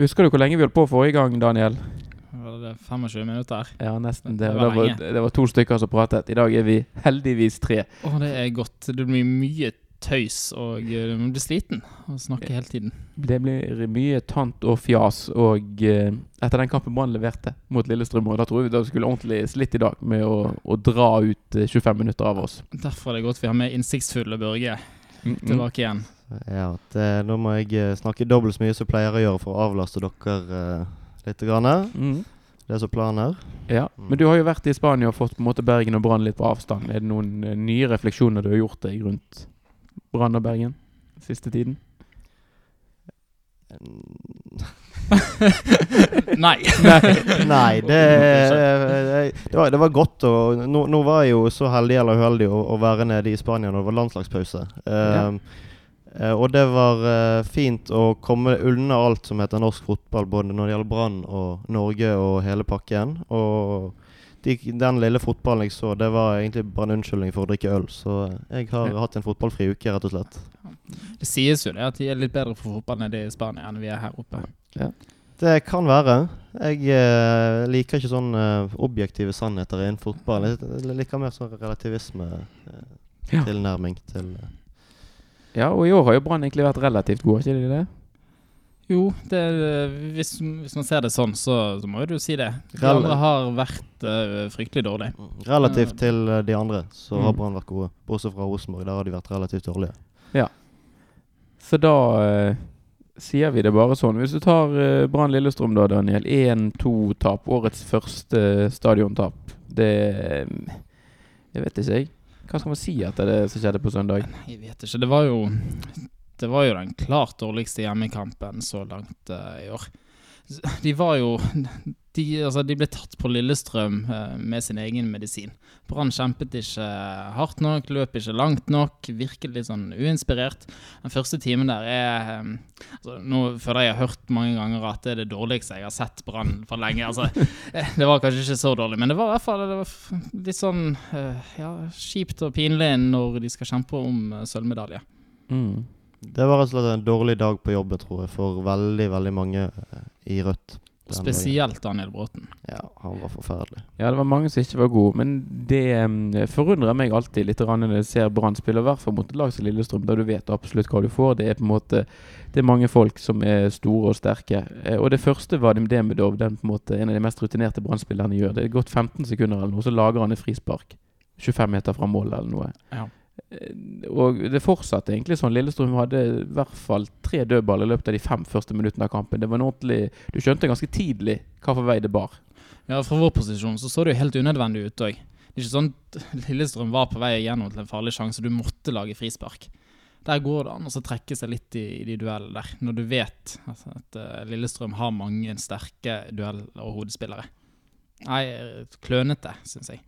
Husker du hvor lenge vi holdt på forrige gang, Daniel? Var det 25 minutter? Ja, nesten det. Det var Det var, det var to stykker som pratet. I dag er vi heldigvis tre. Å, det er godt. Det blir mye tøys, og du man blir sliten av å snakke hele tiden. Det blir mye tant og fjas. Og eh, etter den kampen Brann leverte mot Lillestrøm, og da tror vi det skulle ordentlig slitt i dag med å, å dra ut eh, 25 minutter av oss. Derfor er det godt vi har med innsiktsfulle Børge Mm, mm. tilbake igjen. Ja, det, nå må jeg eh, snakke dobbelt så mye som jeg pleier å gjøre for å avlaste dere uh, litt. Grann. Mm. Det er så planen her. Ja, Men du har jo vært i Spania og fått på en måte Bergen og Brann litt på avstand. Er det noen eh, nye refleksjoner du har gjort deg rundt Brann og Bergen siste tiden? Nei. Nei, det, eh, det, var, det var godt å nå, nå var jeg jo så heldig eller uheldig å, å være nede i Spania når det var landslagspause. Um, eh, og det var eh, fint å komme unna alt som heter norsk fotball, både når det gjelder Brann og Norge og hele pakken. Og de, den lille fotballen jeg så, det var egentlig bare en unnskyldning for å drikke øl. Så jeg har Ja. hatt en fotballfri uke, rett og slett. Det sies jo det at de er litt bedre for fotball nede i Spania enn vi er her oppe. Det kan være. Jeg eh, liker ikke sånne eh, objektive sannheter innen fotball. Jeg, liker mer sånn relativisme-tilnærming til eh. Ja, og i år har jo Brann egentlig vært relativt gode, ikke de det? Jo, det, hvis, hvis man ser det sånn, så, så må jo du si det. De Rel- andre har vært uh, fryktelig dårlige. Relativt til eh, de andre så har Mm. Brann vært gode. Bortsett fra Rosenborg, der har de vært relativt dårlige. Ja. Så da uh, sier vi det bare sånn. Hvis du tar uh, Brann Lillestrøm da, Daniel. 1-2-tap. Årets første eh, stadiontap. Det eh, Jeg vet ikke, jeg. Hva skal man si etter det som skjedde på søndag? Jeg vet ikke. Det var jo Det var jo den klart dårligste hjemmekampen så langt uh, i år. De var jo De, altså, de ble tatt på Lillestrøm eh, med sin egen medisin. Brann kjempet ikke hardt nok, løp ikke langt nok, virket litt sånn uinspirert. Den første timen der er eh, altså, Nå føler jeg jeg har hørt mange ganger at det er det dårligste jeg har sett Brann for lenge. Altså, eh, det var kanskje ikke så dårlig, men det var i hvert fall det var litt sånn eh, ja, kjipt og pinlig når de skal kjempe om eh, sølvmedalje. Mm. Det var rett og slett en dårlig dag på jobben, tror jeg, for veldig, veldig mange eh, i Rødt. Spesielt Daniel Bråten. Ja, han var forferdelig. Ja, det var mange som ikke var gode, men det um, forundrer meg alltid litt når jeg ser Brann spille, i hvert fall mot et lag som Lillestrøm, der du vet absolutt hva du får. Det er på en måte Det er mange folk som er store og sterke. Eh, Og det første var det det med Dov, den på en måte en av de mest rutinerte Brann-spillerne gjør. Det er gått 15 sekunder eller noe, så lager han et frispark. 25 meter fra målet eller noe. Ja. Og det fortsatte egentlig sånn. Lillestrøm hadde i hvert fall tre dødball i løpet av de fem første minuttene av kampen. Det var en ordentlig Du skjønte ganske tidlig hva for vei det bar. Ja, Fra vår posisjon så så det jo helt unødvendig ut òg. Det er ikke sånn at Lillestrøm var på vei igjennom til en farlig sjanse, du måtte lage frispark. Der går det an å trekke seg litt i, i de duellene der, når du vet altså, at eh, Lillestrøm har mange sterke duell- og hodespillere. Nei, klønete, syns jeg.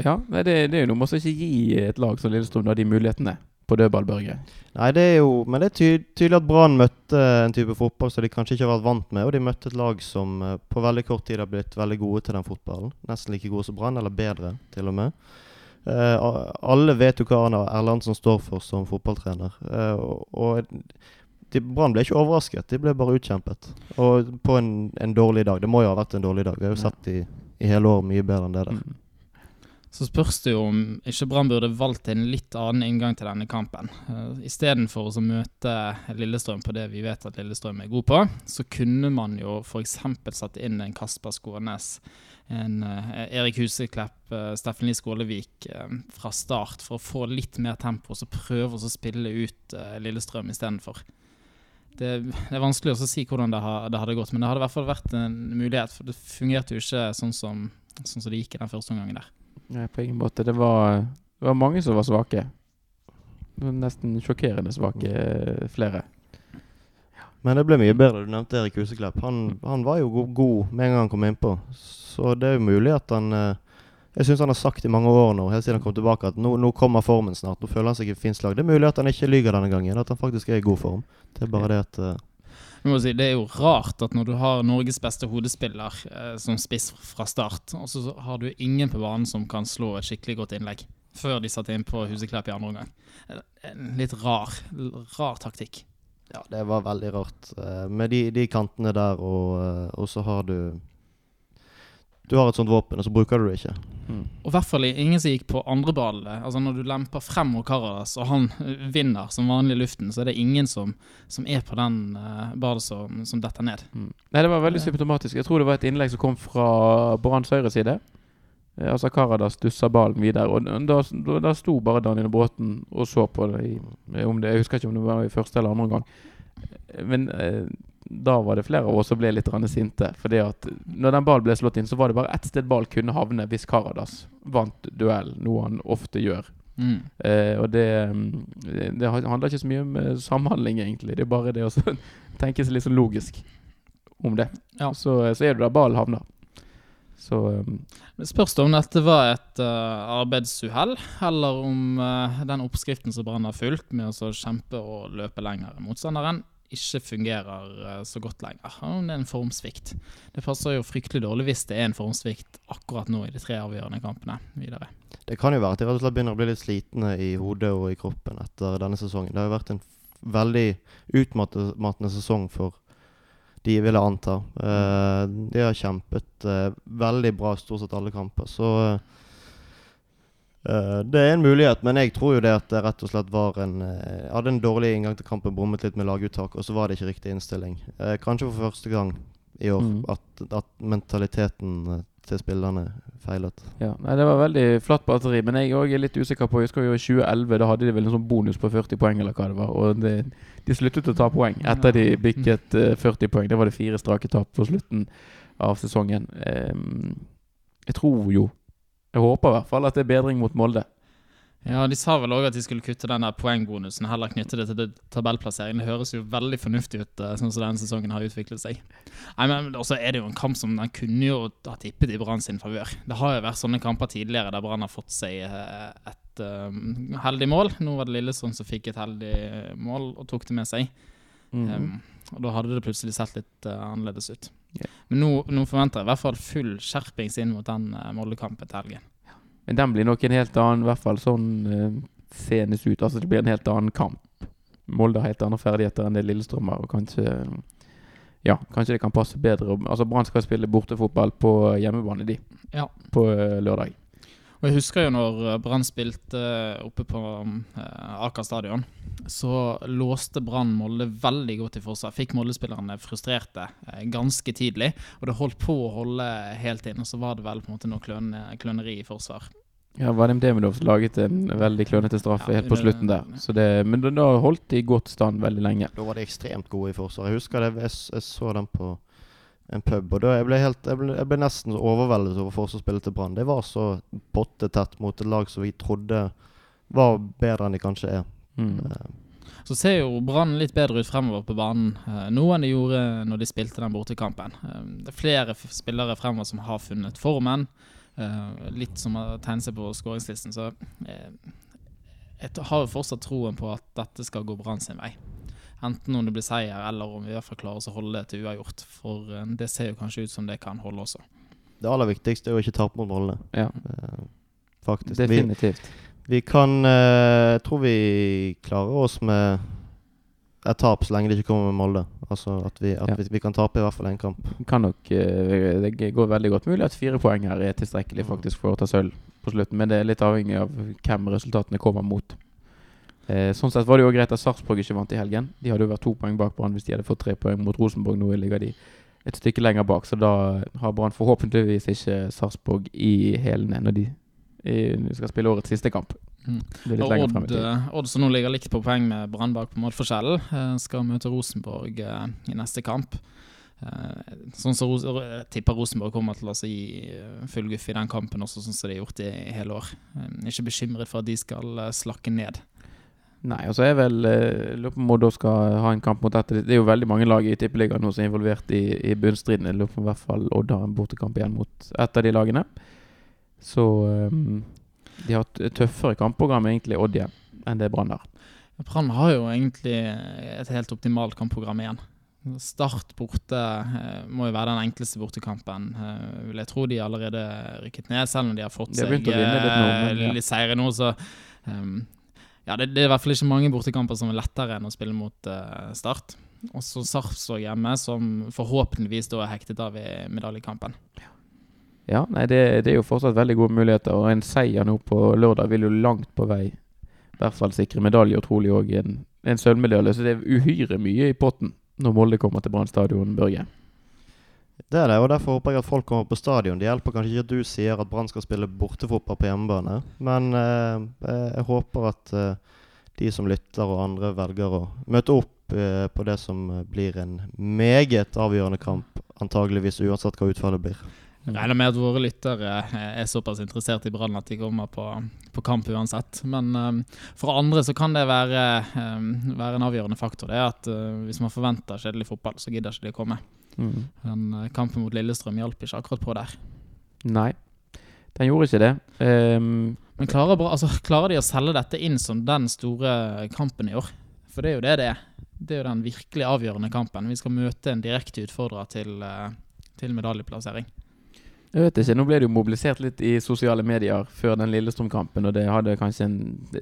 Ja, det, det er jo noe med å ikke gi et lag som Lillestrøm da de mulighetene på dødball, Børge. Nei, det er jo Men det er ty tydelig at Brann møtte en type fotball som de kanskje ikke har vært vant med. Og de møtte et lag som eh, på veldig kort tid har blitt veldig gode til den fotballen. Nesten like gode som Brann, eller bedre, til og med. Eh, alle vet jo hva Arne Erlandsen står for som fotballtrener. Eh, og og Brann ble ikke overrasket, de ble bare utkjempet. Og på en, en dårlig dag. Det må jo ha vært en dårlig dag. Vi har jo sett de i hele år mye bedre enn det der. Mm. Så spørs det jo om ikke Brann burde valgt en litt annen inngang til denne kampen. Uh, Istedenfor å møte Lillestrøm på det vi vet at Lillestrøm er god på, så kunne man jo f.eks. satt inn en Kasper Skånes, en eh, Erik Huseklepp, uh, Steffen Lie Skålevik eh, fra start, for å få litt mer tempo, og så prøve å spille ut Lillestrøm istedenfor. Det, det er vanskelig å si hvordan det, har, det hadde gått, men det hadde i hvert fall vært en mulighet. For det fungerte jo ikke sånn som, sånn som det gikk i den første omgangen der. Nei, på ingen måte. Det var, det var mange som var svake. Nesten sjokkerende svake, eh, flere. Men det ble mye bedre. Du nevnte Erik Huseklepp. Han, han var jo go god med en gang han kom innpå. Så det er jo mulig at han eh, Jeg syns han har sagt i mange år nå, helt siden han kom tilbake, at nå, nå kommer formen snart. Nå føler han seg i fint slag. Det er mulig at han ikke lyver denne gangen. At han faktisk er i god form. Det er bare det at eh, må si, det er jo rart at når du har Norges beste hodespiller eh, som spiss fra start, og så har du ingen på banen som kan slå et skikkelig godt innlegg før de satte inn på Huseklepp i andre omgang. Litt rar, rar taktikk. Ja, det var veldig rart. eh, med de, de kantene der, og, eh, og så har du Du har et sånt våpen, og så bruker du det ikke. Mm. Og i hvert fall ingen som gikk på andre ballet. Altså Når du lemper frem mot Karadas, og han eh, vinner som vanlig i luften, så er det ingen som, som er på den uh, ballen som, som detter ned. Mm. Nei, det var veldig symptomatisk. Jeg tror det var et innlegg som kom fra Branns høyre side. Eh, Altså Karadas dussa ballen videre, og da, da, da sto bare Daniel Bråten og så på det. I, om det. Jeg husker ikke om det var i første eller andre gang. Eh, Men eh, da var det flere av oss som ble litt sinte. Fordi at når den ballen ble slått inn, så var det bare ett sted ball kunne havne hvis Karadas vant duellen, noe han ofte gjør. Mm. Eh, og det, mm, det handler ikke så mye om eh, samhandling, egentlig. Det er bare det å tenke seg litt sånn logisk om det. Ja. Så, så er det der ballen havner. Så um, Det spørs det om dette var et uh, arbeidsuhell, eller om uh, den oppskriften som Brann har fulgt med å kjempe og løpe lenger enn motstanderen, ikke fungerer eh, så godt lenger. Om det er en formsvikt. Det passer jo fryktelig dårlig hvis det er en formsvikt akkurat nå i de tre avgjørende kampene videre. Det kan jo være at de rett og slett begynner å bli litt slitne i hodet og i kroppen etter denne sesongen. Det har jo vært en veldig utmattende sesong for de, vil jeg anta. Eh, de har kjempet eh, veldig bra stort sett alle kamper, så det er en mulighet, men jeg tror jo det at det rett og slett var en eh, Hadde en dårlig inngang til kampen, bommet litt med laguttak, og så var det ikke riktig innstilling. Eh, kanskje for første gang i år Mm. at, at mentaliteten eh, til spillerne feilet. ja. Nei, det var veldig flatt batteri. Men jeg òg er litt usikker på Jeg husker jo i 2011, da hadde de vel en sånn bonus på 40 poeng, eller hva det var. Og det, de sluttet å ta poeng etter de bikket eh, 40 poeng. Det var det fire strake tap på slutten av sesongen. Jeg tror jo Jeg håper i hvert fall at det er bedring mot Molde. Ja, De sa vel òg at de skulle kutte den der poengbonusen, heller knytte det til det tabellplasseringen. Det høres jo veldig fornuftig ut, eh, sånn som denne sesongen har utviklet seg. Nei, men også er det jo en kamp som den kunne jo ha tippet i Brann sin favør. Det har jo vært sånne kamper tidligere der Brann har fått seg eh, et um, heldig mål. Nå var det Lillestrøm som fikk et heldig mål og tok det med seg. Mhm. Um, og da hadde det plutselig sett litt uh, annerledes ut. Ja. Men nå, nå forventer jeg i hvert fall full skjerpings inn mot den uh, Molde-kampen til helgen. Men den blir nok en helt annen, i hvert fall sånn uh, senest ut. Altså Det blir en helt annen kamp. Molde har helt andre ferdigheter enn det Lillestrøm har, og kanskje Ja, kanskje det kan passe bedre. Altså Brann skal spille bortefotball på hjemmebane, de. Ja. På uh, lørdag. Og jeg husker jo når eh, Brann spilte eh, oppe på eh, Aker stadion, så låste Brann Molde veldig godt i forsvar. Fikk Molde-spillerne frustrerte ganske tidlig, og det holdt på å holde helt inn. Og så var det vel på en måte noe kløne, kløneri i forsvar. Ja, Vadim Demidov laget en veldig klønete straffe Ja, helt på slutten der. Så det, men da- holdt de godt stand veldig lenge. Da var de ekstremt gode i forsvar. Jeg husker det, jeg, jeg så dem på en pub, og da jeg ble, helt, jeg ble, jeg ble nesten overveldet over forsvarsspillet til Brann. Det var så pottetett mot et lag som vi trodde var bedre enn de kanskje er. Mm. Eh, Så ser jo Brann litt bedre ut fremover på banen eh, nå enn de gjorde når de spilte den bortekampen. Eh, det er flere f spillere fremover som har funnet formen. litt som har tegnet seg på skåringslisten. Så jeg har jo fortsatt troen på at dette skal gå Brann sin vei. Enten om det blir seier, eller om vi i hvert fall klarer oss å holde det til uavgjort. For eh, det ser jo kanskje ut som det kan holde også. det aller viktigste er å ikke tape mot Molde. Ja, Eh, faktisk. Definitivt. vi kan eh, Jeg tror vi klarer oss med et tap så lenge det ikke kommer med Molde. Altså at vi, at Ja. vi, vi kan tape i hvert fall én kamp. Kan nok eh, Det går veldig godt mulig at fire poeng her er tilstrekkelig Mm. faktisk for å ta sølv på slutten, men det er litt avhengig av hvem resultatene kommer mot. Eh, sånn sett var det jo greit at Sarpsborg ikke vant i helgen. De hadde jo vært to poeng bak Brann hvis de hadde fått tre poeng mot Rosenborg. Nå ligger de et stykke lenger bak, så da har Brann forhåpentligvis ikke Sarpsborg i hælene når de eh, skal spille årets siste kamp. Mm. Odd, eh, Odd som nå ligger likt på poeng med Brann bak på målforskjellen, eh, skal møte Rosenborg i neste kamp. Sånn som jeg tipper Rosenborg kommer til å altså, gi full guff i den kampen, også sånn som de har gjort i hele år. Ikke bekymret for at de skal slakke ned. Nei, og så er vel eh, Lurer på om Odd skal ha en kamp mot dette. Det er jo veldig mange lag i Tippeligaen nå som er involvert i, i bunnstriden. Jeg lurer på om i hvert fall Odd har en bortekamp igjen mot et av de lagene. Så um, de har et tøffere kampprogram egentlig, Odd igjen, enn det Brann har. Brann har jo egentlig et helt optimalt kampprogram igjen. Start borte eh, må jo være den enkleste bortekampen. Eh, vil jeg tro de allerede rykket ned, selv om de har fått De har seg litt nå, men ja. litt seire nå. Så ehm, Ja, det, det er i hvert fall ikke mange bortekamper som er lettere enn å spille mot uh, Start. Og så Sarpsborg hjemme, som forhåpentligvis da er hektet av i medaljekampen. Ja, nei, det, det er jo fortsatt veldig gode muligheter, og en seier nå på lørdag vil jo langt på vei i hvert fall sikre medalje, og trolig òg en, en sølvmedalje. Så det er uhyre mye i potten når Molde kommer til Brann stadion, Børge. Det er det, og derfor håper jeg at folk kommer på stadion. Det hjelper kanskje ikke at du sier at Brann skal spille bortefotball på hjemmebane, men eh, eh, jeg håper at eh, de som lytter og andre velger å møte opp eh, på det som blir en meget avgjørende kamp, antageligvis uansett hva utfallet blir. Jeg regner med at våre lyttere er såpass interessert i Brann at de kommer på, på kamp uansett. Men um, for andre så kan det være, um, være en avgjørende faktor. Det er at uh, Hvis man forventer kjedelig fotball, så gidder ikke de å komme. Mm. Men uh, kampen mot Lillestrøm hjalp ikke akkurat på der. Nei, den gjorde ikke det. Um, Men klarer, altså, klarer de å selge dette inn som den store kampen i år? For det er jo det det er. Det er jo den virkelig avgjørende kampen. Vi skal møte en direkte utfordrer til, uh, til medaljeplassering. Jeg vet ikke, Nå ble det jo mobilisert litt i sosiale medier før den Lillestrøm-kampen, og det hadde kanskje en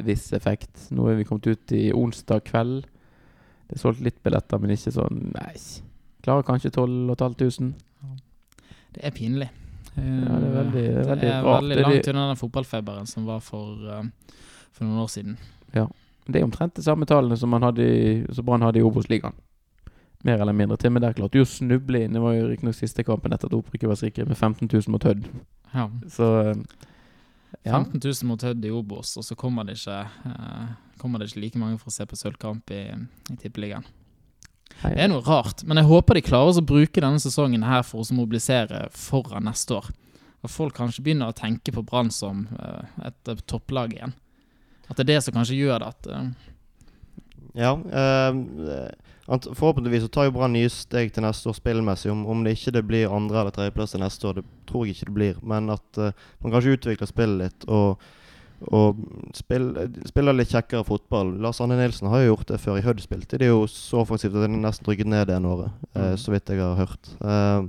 viss effekt. Nå er vi kommet ut i onsdag kveld. Det er solgt litt billetter, men ikke sånn Nei. Klarer kanskje 12 500. Det er pinlig. Ja, det er veldig, det er veldig det er veldig langt unna den fotballfeberen som var for, uh, for noen år siden. Det er omtrent de samme tallene som, man hadde som Brann hadde i Obos-ligaen. Mer eller mindre. Til med der klarte jo å snuble inn. Det var jo riktignok siste kampen etter at opprykket var sikret, med 15 000 mot Hødd. Ja. Så eh, ja. 15 000 mot Hødd i Obos, og så kommer det ikke, eh, kommer det ikke like mange for å se på sølvkamp i, i Tippeligaen. Det er noe rart, men jeg håper de klarer å bruke denne sesongen her for å mobilisere foran neste år. At folk kanskje begynner å tenke på Brann som eh, et eh, topplag igjen. At det er det som kanskje gjør det at eh, Ja, eh, forhåpentligvis så tar jo Brann nye steg til neste år spillmessig. Om, om det ikke det blir andre- eller tredjeplass til neste år, det tror jeg ikke det blir. Men at eh, man kanskje utvikler spillet litt og, og spill, spiller litt kjekkere fotball. Lars Arne Nilsen har jo gjort det før. I Hødd spilte de jo så offensivt at de nesten rykket ned det ene året, eh, Mm. så vidt jeg har hørt. Eh,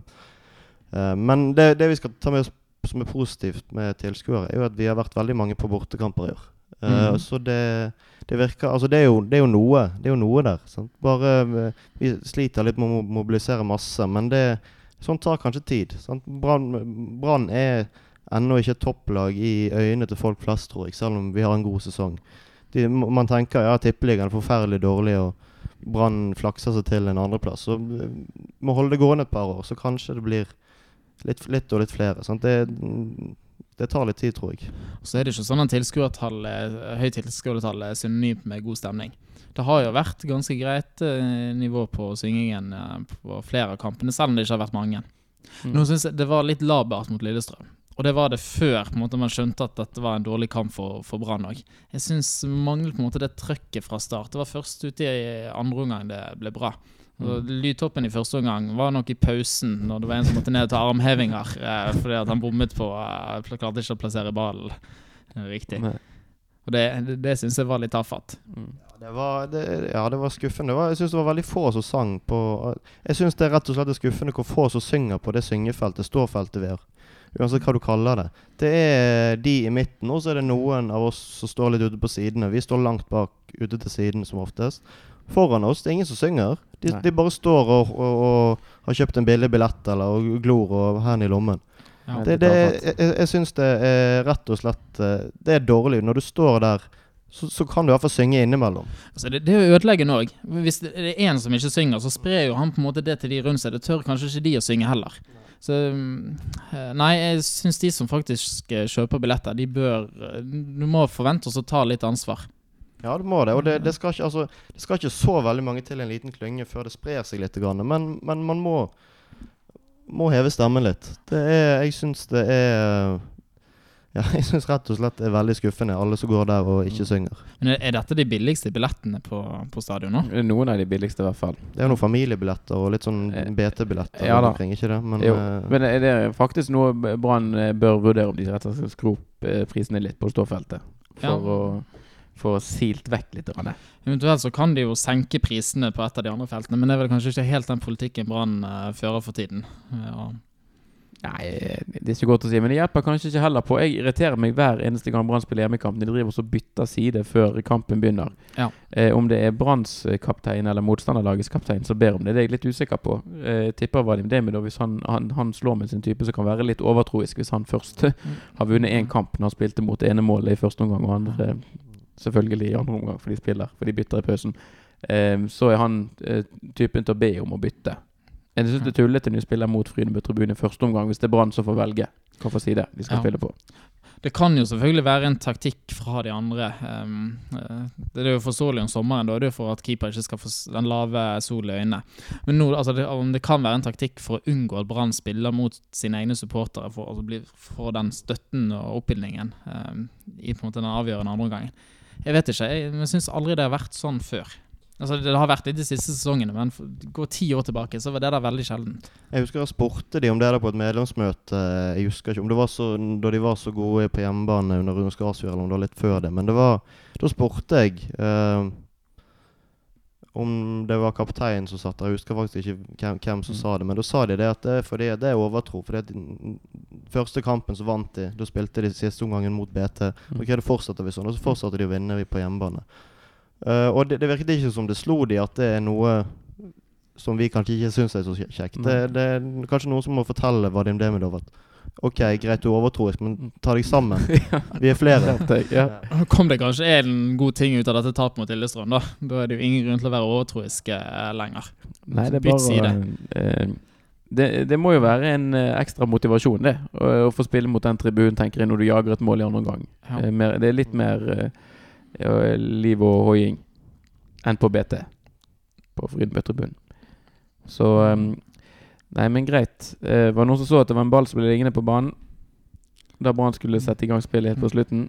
eh, men det, det vi skal ta med oss som er positivt med tilskuere, er jo at vi har vært veldig mange på bortekamper i år. Eh, Mhm. Så det, det virker Altså, det er jo, det er jo noe. Det er jo noe der. Sant? Bare eh, Vi sliter litt med å mobilisere masse, men det sånt tar kanskje tid. Brann er ennå ikke et topplag i øynene til folk flest, tror jeg, selv om vi har en god sesong. De, man tenker ja, tippeligaen er forferdelig dårlig, og Brann flakser seg til en andreplass. Så eh, må holde det gående et par år, så kanskje det blir litt, litt og litt flere. Sant? Det, det tar litt tid, tror jeg. Så er det ikke sånn at tilskuertallet, høyt tilskuertall er synonymt med god stemning. Det har jo vært ganske greit eh, nivå på syngingen eh, på flere av kampene, selv om det ikke har vært mange. Mm. Nå synes jeg det var litt labert mot Lillestrøm. Og det var det før måte, man skjønte at dette var en dårlig kamp for, for Brann òg. Jeg syns manglet på en måte det trøkket fra start. Det var først ute i andre omgang det ble bra. Og Lydtoppen i første omgang var nok i pausen, når det var en som måtte ned til armhevinger eh, fordi at han bommet på eh, Klarte ikke å plassere ballen riktig. Nei. Og det, det, det syns jeg var litt tafatt. Mm. Det var, det, ja, det var skuffende. Det var, jeg syns det var veldig få som sang på Jeg syns det er rett og slett skuffende hvor få som synger på det syngefeltet, ståfeltet vi har. Uansett hva du kaller det. Det er de i midten, og så er det noen av oss som står litt ute på sidene. Vi står langt bak ute til siden som oftest. Foran oss det er ingen som synger. De, de bare står og, og, og har kjøpt en billig billett eller og glor og hendene i lommen. Ja. Det, det, jeg jeg, syns det er rett og slett eh, Det er dårlig. Når du står der, så, så kan du i hvert fall synge innimellom. Altså det, det er jo ødeleggende òg. Hvis det det er én som ikke synger, så sprer jo han på en måte det til de rundt seg. Det tør kanskje ikke de å synge heller. Så eh, Nei, jeg syns de som faktisk eh, kjøper billetter, de bør eh, Du må forvente oss å ta litt ansvar. Ja, det må det. Og det, det, skal ikke, altså, det skal ikke så veldig mange til en liten klynge før det sprer seg litt. Men, men man må, må heve stemmen litt. Det er Jeg syns det er Ja, jeg syns rett og slett det er veldig skuffende, alle som går der og ikke synger. Men er, dette de billigste billettene på, på stadion nå? Noen av de billigste, i hvert fall. Det er noen familiebilletter og litt sånn Eh, BT-billetter ja da. omkring, ikke det? Men, jo, eh, men er det faktisk noe Brann eh, bør vurdere om de rett og slett skrur opp eh, prisene litt på ståfeltet. For Ja. å få silt vekk litt. grann. Eventuelt så kan de jo senke prisene på et av de andre feltene, men det er vel kanskje ikke helt den politikken Brann eh, fører for tiden. Ja. Nei, det er ikke godt å si, men det hjelper kanskje ikke heller på. Jeg irriterer meg hver eneste gang Brann spiller hjemmekamp. De driver og bytter side før kampen begynner. Ja. Eh, om det er Branns eh, kaptein eller motstanderlagets kaptein som ber om det, det er jeg litt usikker på. Eh, tipper Vadim Demidov hvis han, han, han, slår med sin type så kan være litt overtroisk hvis han først har vunnet én kamp når han spilte mot det ene målet i første omgang, og andre selvfølgelig i andre omgang, for de spiller, for de bytter i pausen. Eh, så er han eh, typen til å be om å bytte. Jeg syns det er tullete når de spiller mot Frydenbø tribune i første omgang, hvis det er Brann som får velge hvilken side de skal Ja. spille på. Det kan jo selvfølgelig være en taktikk fra de andre. Um, eh, det er jo forståelig om sommeren, da. Det er jo for at keeper ikke skal få den lave solen i øynene. Men nå, altså det, om det kan være en taktikk for å unngå at Brann spiller mot sine egne supportere, for å altså, få den støtten og oppildningen um, i på en måte den avgjørende andre omgangen. Jeg vet ikke. Jeg, jeg syns aldri det har vært sånn før. Altså Det har vært litt de siste sesongene, men går gå ti år tilbake, så var det der veldig sjeldent. Jeg husker jeg spurte de om det der på et medlemsmøte. Jeg husker ikke om det var så, da de var så gode på hjemmebane under Rune Skarsfjord, eller om det var litt før det. Men det var, da spurte jeg eh, om det var kapteinen som satt der. Jeg husker faktisk ikke hvem, hvem som Mm. sa det. Men da sa de det at det er fordi det er overtro. Fordi at første kampen så vant de. Da spilte de siste omgangen mot BT. Mm. Ok, det fortsatte vi sånn, og så fortsatte de å vinne på hjemmebane. Eh, og det, det virket ikke som det slo de at det er noe som vi kanskje ikke syns er så kjekt. Det, det er kanskje noen som må fortelle Vadim Demidov at OK, greit du er overtroisk, men ta deg sammen. Vi er flere. Ja. Kom det kanskje en god ting ut av dette tapet mot Lillestrøm. Da Da er det jo ingen grunn til å være overtroisk eh, lenger. Nei, det er bare side. eh, det, det må jo være en ekstra motivasjon, det. Å, å få spille mot den tribunen, tenker jeg, når du jager et mål i andre omgang. Ja. Mer- det er litt mer ja, liv og hoiing enn på BT. På Frydbø-tribunen. Så um, Nei, men greit. Eh, var det noen som så at det var en ball som ble liggende på banen? Da Brann skulle sette i gang spillet helt på slutten.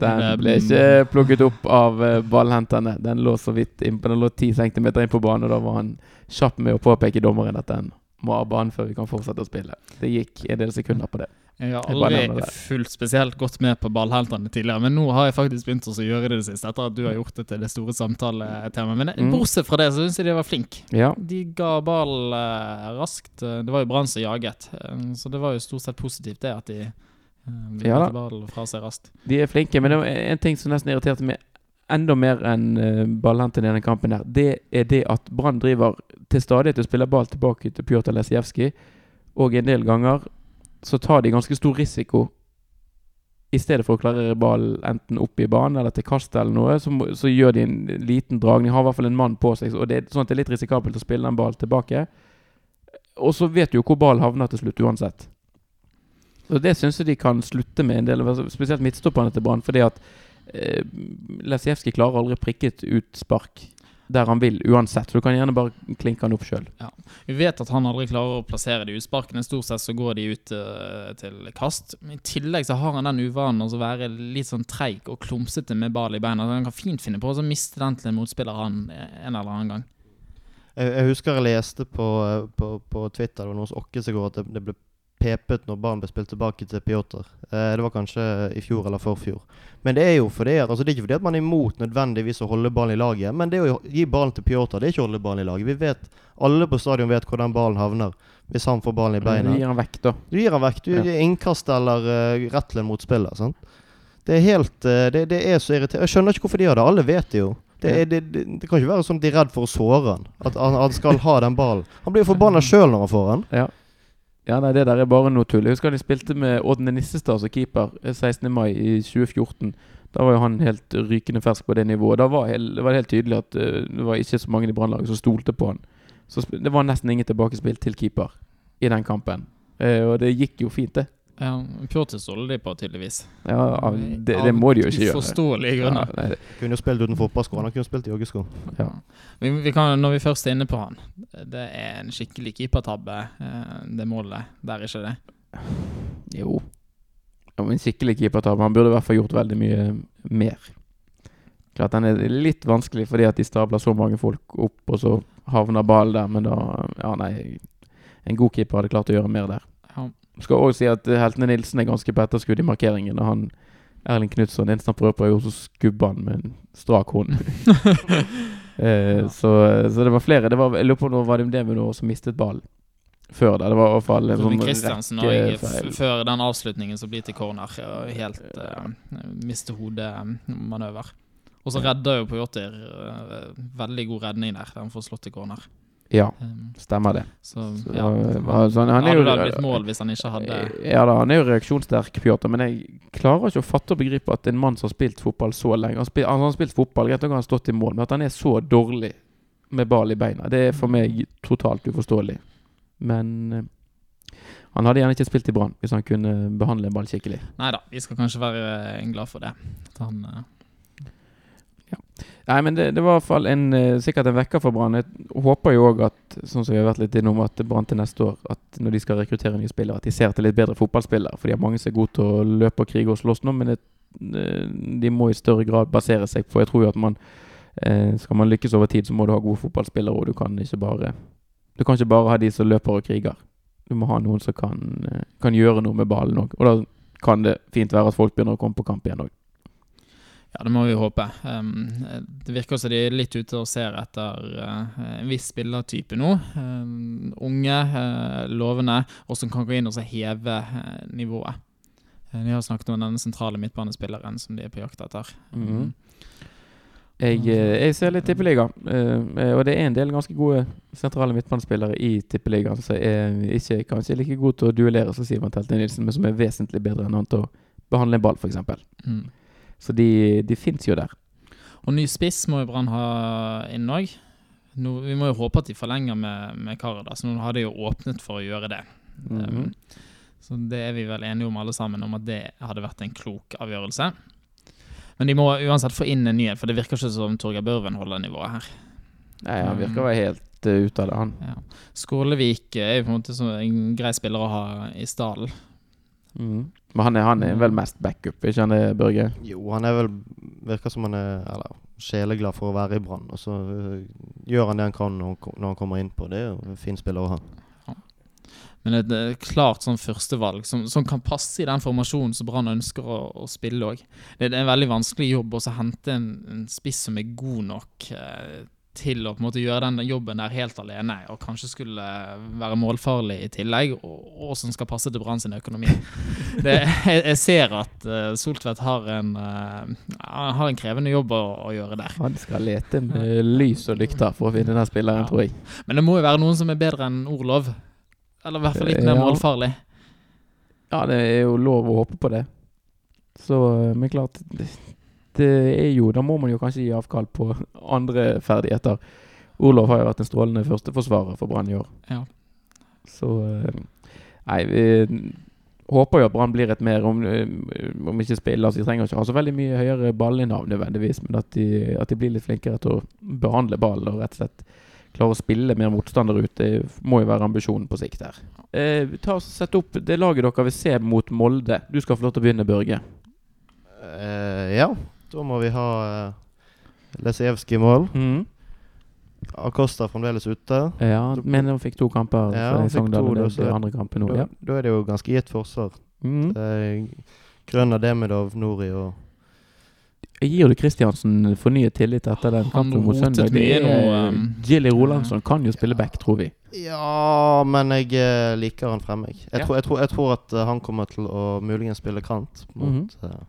Den ble ikke plukket opp av eh, ballhenterne. Den lå så vidt innpå, den lå 10 cm inn på banen, og da var han kjapp med å påpeke dommeren at den må av banen før vi kan fortsette å spille. Det gikk en del sekunder på det. Jeg har aldri fulgt spesielt godt med på ballheltene tidligere, men nå har jeg faktisk begynt å gjøre det det siste, etter at du har gjort det til det store samtaletemaet. Men Mm. bortsett fra det, så syns jeg de var flinke. Ja, De ga ball eh, raskt. Det var jo Brann som jaget, eh, så det var jo stort sett positivt det at de uh, Ja ballen fra seg raskt. de er flinke, men det var en ting som nesten irriterte meg enda mer enn ballhenterne i denne kampen her. Det er det at Brann driver til stadighet og spiller ball tilbake til Pjotr Lesijevskij, og en del ganger så tar de ganske stor risiko i stedet for å klarere ballen enten opp i banen eller til kast eller noe, så, så gjør de en liten dragning. Har i hvert fall en mann på seg, og det er sånn at det er litt risikabelt å spille den ballen tilbake. Og så vet du jo hvor ballen havner til slutt uansett. Så Det syns jeg de kan slutte med, en del, spesielt midtstopperne til Brann. Fordi at eh, Lesijevskij klarer aldri prikket ut et utspark der han vil, uansett. Så du kan gjerne bare klinke han opp sjøl. Vi vet at han aldri klarer å plassere de utsparkene. Stort sett så går de ut uh, til kast. Men I tillegg så har han den uvanen å være litt sånn treig og klumsete med ball i beina. Han kan fint finne på å så miste den til en motspiller han eh, en eller annen gang. Jeg, jeg husker jeg leste på, eh, på, på Twitter det var noen som okket seg går at det, det ble pepet når barn ble spilt tilbake til Pjotr. Eh, det var kanskje i fjor eller forfjor. Men det er jo fordi altså det er ikke fordi at man er imot nødvendigvis å holde ballen i laget, men det å gi ballen til Pjotr, det er ikke å holde ballen i laget. Vi vet, Alle på stadion vet hvor den ballen havner hvis han får ballen i beina. Du gir han vekk, da. Du gir han vekk. Du gir innkast eller uh, rett til en motspiller. Sant? Det er helt uh, det, det er så irriterende. Jeg skjønner ikke hvorfor de gjør det. Alle vet det jo. Det, er, det, det, det kan ikke være sånn at de er redd for å såre han. At han, han skal ha den ballen. Han blir jo forbanna sjøl når han får den. Ja. Ja, nei, det der er bare noe tull. Jeg husker de spilte med Ådne Nissestad som keeper eh, 16. mai i 2014. Da var jo han helt rykende fersk på det nivået. Da var, hel, var det helt tydelig at eh, det var ikke så mange i Brannlaget som stolte på han. Så det var nesten ingen tilbakespill til keeper i den kampen. Eh, og det gikk jo fint, det. Ja, Pjotr stoler de på, tydeligvis. Ja, av- det, det må de jo ikke gjøre. Uforståelige Ja, grunner. nei, det- Kunne jo spilt uten fotballsko. Han kunne spilt i joggesko. ja. Vi, vi kan, når vi først er inne på han Det er en skikkelig keepertabbe, eh, det målet der, ikke det? Jo. Ja, en skikkelig keepertabbe. Han burde i hvert fall gjort veldig mye mer. Klart den er litt vanskelig fordi at de stabler så mange folk opp, og så havner ballen der, men da Ja, nei. En god keeper hadde klart å gjøre mer der. Skal også si at Heltene Nilsen er ganske på etterskudd i markeringen. Og han Erling Knutson, eneste han prøver på, er jo så skubber han med en strak hånd. eh, Ja. så, så det var flere. Det var, jeg lurer på om det var det med noe som mistet ballen. før der. Det var i hvert fall en sånn Kristiansen før den avslutningen som blir til corner. Helt uh, miste hodet-manøver. Og så redder jo Pojotir uh, veldig god redning der han får slått til corner. Ja, Um, stemmer det. så Så, ja. altså, han, han er hadde jo vel blitt mål hvis han ikke hadde Ja da, han er jo reaksjonssterk, Pjotr, men jeg klarer ikke å fatte og begripe at en mann som har spilt fotball så lenge Han, spil, altså, han har spilt fotball, greit nok har han stått i mål, men at han er så dårlig med ball i beina, det er for meg totalt uforståelig. Men eh, han hadde gjerne ikke spilt i Brann hvis han kunne behandle en ball skikkelig. Nei da, vi skal kanskje være eh, glad for det. At han eh, Nei, men det, det var i hvert fall en, eh, sikkert en vekker for Brann. Jeg håper jo òg at sånn som vi har vært litt innom, at Brann til neste år, at når de skal rekruttere nye spillere, at de ser til litt bedre fotballspillere. For de har mange som er gode til å løpe og krige og slåss nå, men det, de må i større grad basere seg på Jeg tror jo at man eh, skal man lykkes over tid, så må du ha gode fotballspillere, og du kan ikke bare Du kan ikke bare ha de som løper og kriger. Du må ha noen som kan, eh, kan gjøre noe med ballen òg. Og da kan det fint være at folk begynner å komme på kamp igjen òg. Ja, det må vi håpe. Um, det virker som de er litt ute og ser etter uh, en viss spillertype nå. Um, unge, uh, lovende, og som kan gå inn og så heve uh, nivået. De har snakket om denne sentrale midtbanespilleren som de er på jakt etter. Mhm. Jeg, eh, jeg ser litt tippeliga, eh, og det er en del ganske gode sentrale midtbanespillere i tippeligaen som er ikke kanskje like gode til å duellere som Sivan Telte Nilsen, men som er vesentlig bedre enn han til å behandle en ball, f.eks. Mm. Så de, de fins jo der. Og ny spiss må jo Brann ha inn òg. Vi må jo håpe at de forlenger med, med så Nå har de jo åpnet for å gjøre det. Mm -hmm. så det er vi vel enige om alle sammen, om at det hadde vært en klok avgjørelse. Men de må uansett få inn en ny en, for det virker ikke som Torgeir Børven holder nivået her. Nei, Han virker å være helt uh, ute av det, han. Ja. Skålevik er jo på en måte en grei spiller å ha i stallen. Mhm. Men han er, han er vel mest backup, ikke han det, Børge? Jo, han er vel Virker som han er eller, sjeleglad for å være i Brann. Og så øh, gjør han det han kan når, han ko- når han kommer innpå. Det er en fin spiller å ha. Men et eh, klart sånn førstevalg som, som kan passe i den formasjonen som Brann ønsker å, å spille òg. Det, det er en veldig vanskelig jobb å hente en, en spiss som er god nok eh, til å på en måte gjøre den jobben der helt alene, og kanskje skulle være målfarlig i tillegg, og, og som skal passe til Brann sin økonomi. Det, jeg, jeg ser at uh, Soltvedt har en, eh, har en krevende jobb å, å gjøre der. Han skal lete med lys og lykter for å finne den spilleren, Ja. tror jeg. Men det må jo være noen som er bedre enn Orlov. Eller i hvert fall litt mer Ja. målfarlig. Ja, det er jo lov å håpe på det. Så, eh, men klart er jo Da må man jo kanskje gi avkall på andre ferdigheter. Olof har jo vært en strålende førsteforsvarer for Brann i år. Ja. Så eh, Nei, vi håper jo at Brann blir et mer Om, eh, om ikke spiller så De trenger ikke ha så veldig mye høyere ballinnav nødvendigvis, men at de, at de blir litt flinkere til å behandle ballen og rett og slett klare å spille mer motstander ut. Det må jo være ambisjonen på sikt her. Eh, ta og Sett opp det laget dere vil se mot Molde. Du skal få lov til å begynne, Børge. Uh, ja, da må vi ha uh, Lesijevskij i mål. Acosta fremdeles ute. Ja, men han fikk to kamper Ja, han fikk to, det, det andre kampen nå. Da, Ja. da er det jo ganske gitt forsvar. Mm. Eh, Grønner Demidov, Nori og Gir du Kristiansen fornyet tillit etter den kampen mot Søndag? Det er noe um, Jilly Rolandsson kan jo spille back, tror vi. Ja, men jeg eh, liker han fremme. Jeg, jeg, Ja. tror, jeg, tror, jeg tror at eh, han kommer til å muligens spille kant. Mot, mm eh,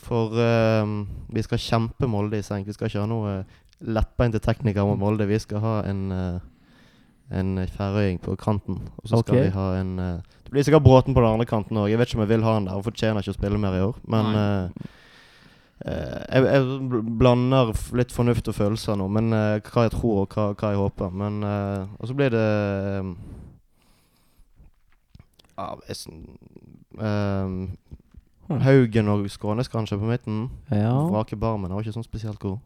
for eh, vi skal kjempe Molde i senk. Vi skal ikke ha noe uh, lettbeinte teknikere mot Molde. Vi skal ha en uh, en færøying på kanten. Og så skal okay. vi ha en uh, Det blir sikkert Bråten på den andre kanten òg. Jeg vet ikke om jeg vil ha han der. Han fortjener ikke å spille mer i år. Men uh, eh, eh, jeg, jeg blander litt fornuft og følelser nå. Men eh, hva jeg tror og hva, hva jeg håper. Men eh, Og så blir det eh, ja, jeg eh, Haugen og Skånes kanskje på midten. Ja. Vrake Barmen var ikke sånn spesielt god.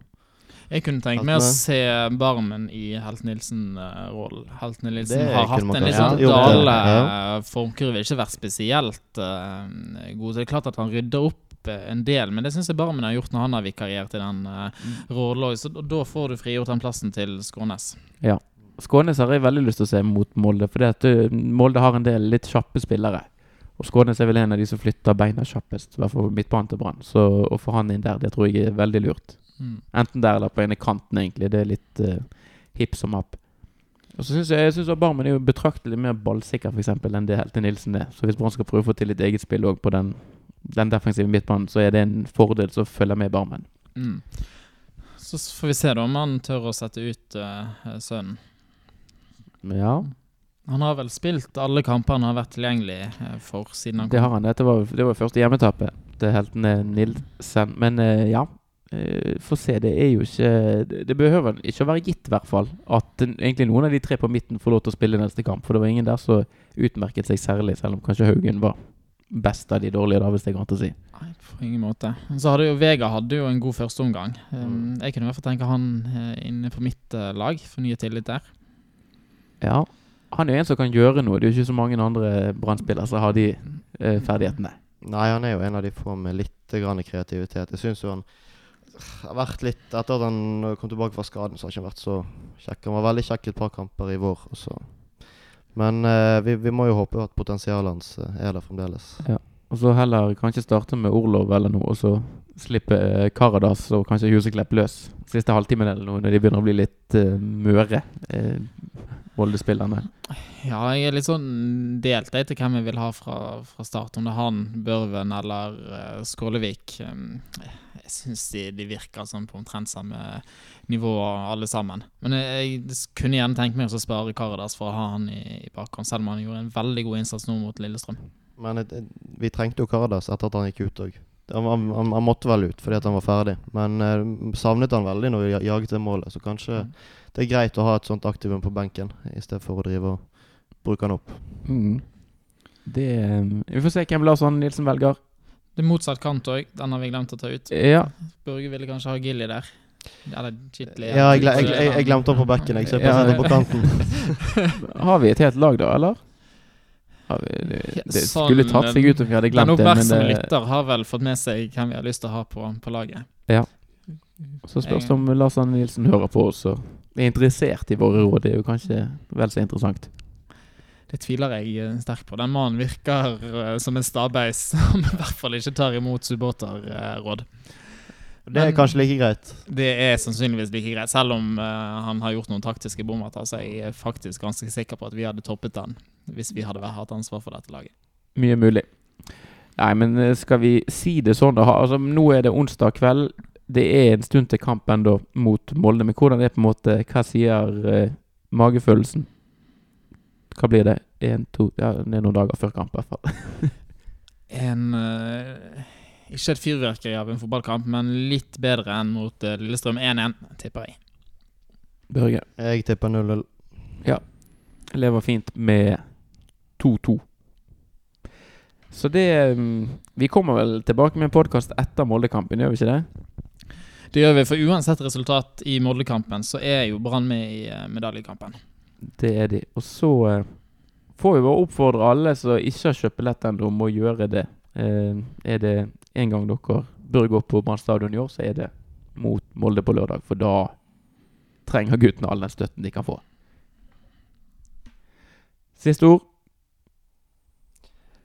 Jeg kunne tenkt meg å se Barmen i Helt Nilsen-rollen. Helt Nilsen Det har hatt en litt sånn gjort, ja. dale Ja. formkurve. Ikke vært spesielt uh, god. Så det er klart at han rydder opp eh, en del, men det syns jeg Barmen har gjort når han har vikariert i den uh, rollen. Så da- får du frigjort den plassen til Skånes. Skånes har jeg veldig lyst til å se mot Molde, for Molde har en del litt kjappe spillere. Og Skånes er vel en av de som flytter beina kjappest, i hvert fall midtbanen til Brann. Så å få han inn der, det tror jeg er veldig lurt. Mm. Enten der eller på ene kanten, egentlig. Det er litt uh, hipp som happ. Og så synes jeg, jeg syns Barmen er jo betraktelig mer ballsikker for eksempel, enn det Helte Nilsen er. Så hvis Brann skal prøve å få til litt eget spill også på den, den defensive midtbanen, så er det en fordel som følger med Barmen. Mm. Så får vi se da om han tør å sette ut uh, sønnen. Ja, Han har vel spilt alle kampene han har vært tilgjengelig eh, for siden han kom. det har han. Dette var, det var første hjemmetapet til heltene Nilsen. Men eh, ja, eh, få se. Det er jo ikke Det behøver ikke å være gitt, i hvert fall, at egentlig noen av de tre på midten får lov til å spille neste kamp. For det var ingen der som utmerket seg særlig, selv om kanskje Haugen var best av de dårlige, da, hvis det går greit å si. Nei, på ingen måte. Så hadde jo Vega hadde jo en god førsteomgang. Mm. Jeg kunne i hvert fall tenke han inne på mitt lag, for nye tillit der. Ja. Han er jo en som kan gjøre noe. Det er jo ikke så mange andre Brann-spillere som har de eh, ferdighetene. Nei, han er jo en av de få med litt grann kreativitet. Jeg syns jo han har vært litt Etter at han kom tilbake fra skaden, så har han ikke vært så kjekk. Han var veldig kjekk et par kamper i vår. Også. Men eh, vi, vi må jo håpe at potensialet hans eh, er der fremdeles. Og så heller kanskje starte med Orlov eller noe, og så slippe eh, Karadas og kanskje Huseklepp løs siste halvtimen eller noe, når de begynner å bli litt uh, møre, uh, Molde-spillerne. Ja, jeg er litt sånn delt jeg til hvem jeg vil ha fra, fra start. Om det er han, Børven eller uh, Skålevik. Um, jeg syns de, de virker sånn på omtrent samme nivå alle sammen. Men jeg, jeg kunne gjerne tenkt meg å spare Karadas for å ha han i, i bakhånd, selv om han gjorde en veldig god innsats nå mot Lillestrøm. Men eh, vi trengte jo Karadas etter at han gikk ut òg. Han, han, han, måtte vel ut fordi at han var ferdig, men eh, savnet han veldig når vi jaget det målet. Så kanskje Mm. det er greit å ha et sånt aktivum på benken i stedet for å drive og bruke han opp. Mm. Det eh, Vi får se hvem Lars Arne Nilsen velger. Det er motsatt kant òg. Den har vi glemt å ta ut. Ja, Børge ville kanskje ha Gilly der. Eller Chitley. Ja, jeg, jeg, jeg, jeg glemte han på bekken, jeg, ser på, Ja, på kanten. Har vi et helt lag, da, eller? Vi, det, det Sånn, skulle tatt seg ut om vi hadde glemt det, men oppmerksomme det, lytter har vel fått med seg hvem vi har lyst til å ha på, på laget. så spørs det om Lars Anne Nilsen hører på oss og er interessert i våre råd. Det er jo kanskje vel så interessant. Det tviler jeg eh, sterkt på. Den mannen virker eh, som en stabeis som i hvert fall ikke tar imot supporterråd. Det er Men- kanskje like greit. Det er sannsynligvis like greit, selv om uh, han har gjort noen taktiske bommer. Så jeg er faktisk ganske sikker på at vi hadde toppet den hvis vi hadde hatt ansvar for dette laget. Mye mulig. Nei, men eh, skal vi si det sånn, da? Altså, nå er det onsdag kveld. Det er en stund til kamp ennå mot Molde. Men hvordan er det på en måte Hva sier eh, magefølelsen? Hva blir det? En, to Ja, det er noen dager før kamp, i hvert fall. En eh, Ikke et fyrverkeri av en fotballkamp, men litt bedre enn mot eh, Lillestrøm 1-1, tipper jeg. Børge Jeg tipper 0-0. Ja. lever fint med 2-2. Så det mm, Vi kommer vel tilbake med en podkast etter Moldekampen, gjør vi ikke det? Det gjør vi, for uansett resultat i Moldekampen, så er jo Brann med i eh, medaljekampen. Det er de. Og så eh, får vi bare oppfordre alle som ikke har kjøpt billett ennå, om å gjøre det. Eh, er det en gang dere bør gå på Brann stadion i år, så er det mot Molde på lørdag. For da trenger guttene all den støtten de kan få. Siste ord.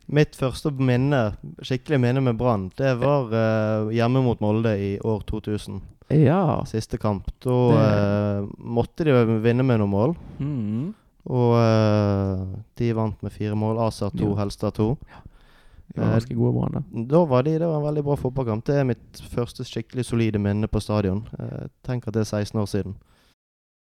Mitt første minne, skikkelig minne med Brann, det var uh, hjemme mot Molde i år 2000. Ja. Siste kamp. Da eh, måtte de vinne med noen mål. Mm. Og uh, de vant med fire mål. Asa to, Ja. Helstad to. De var ganske gode Brann, da. Da var de, det var en veldig bra fotballkamp. Det er mitt første skikkelig solide minne på stadion. Eh, tenk at det er 16 år siden.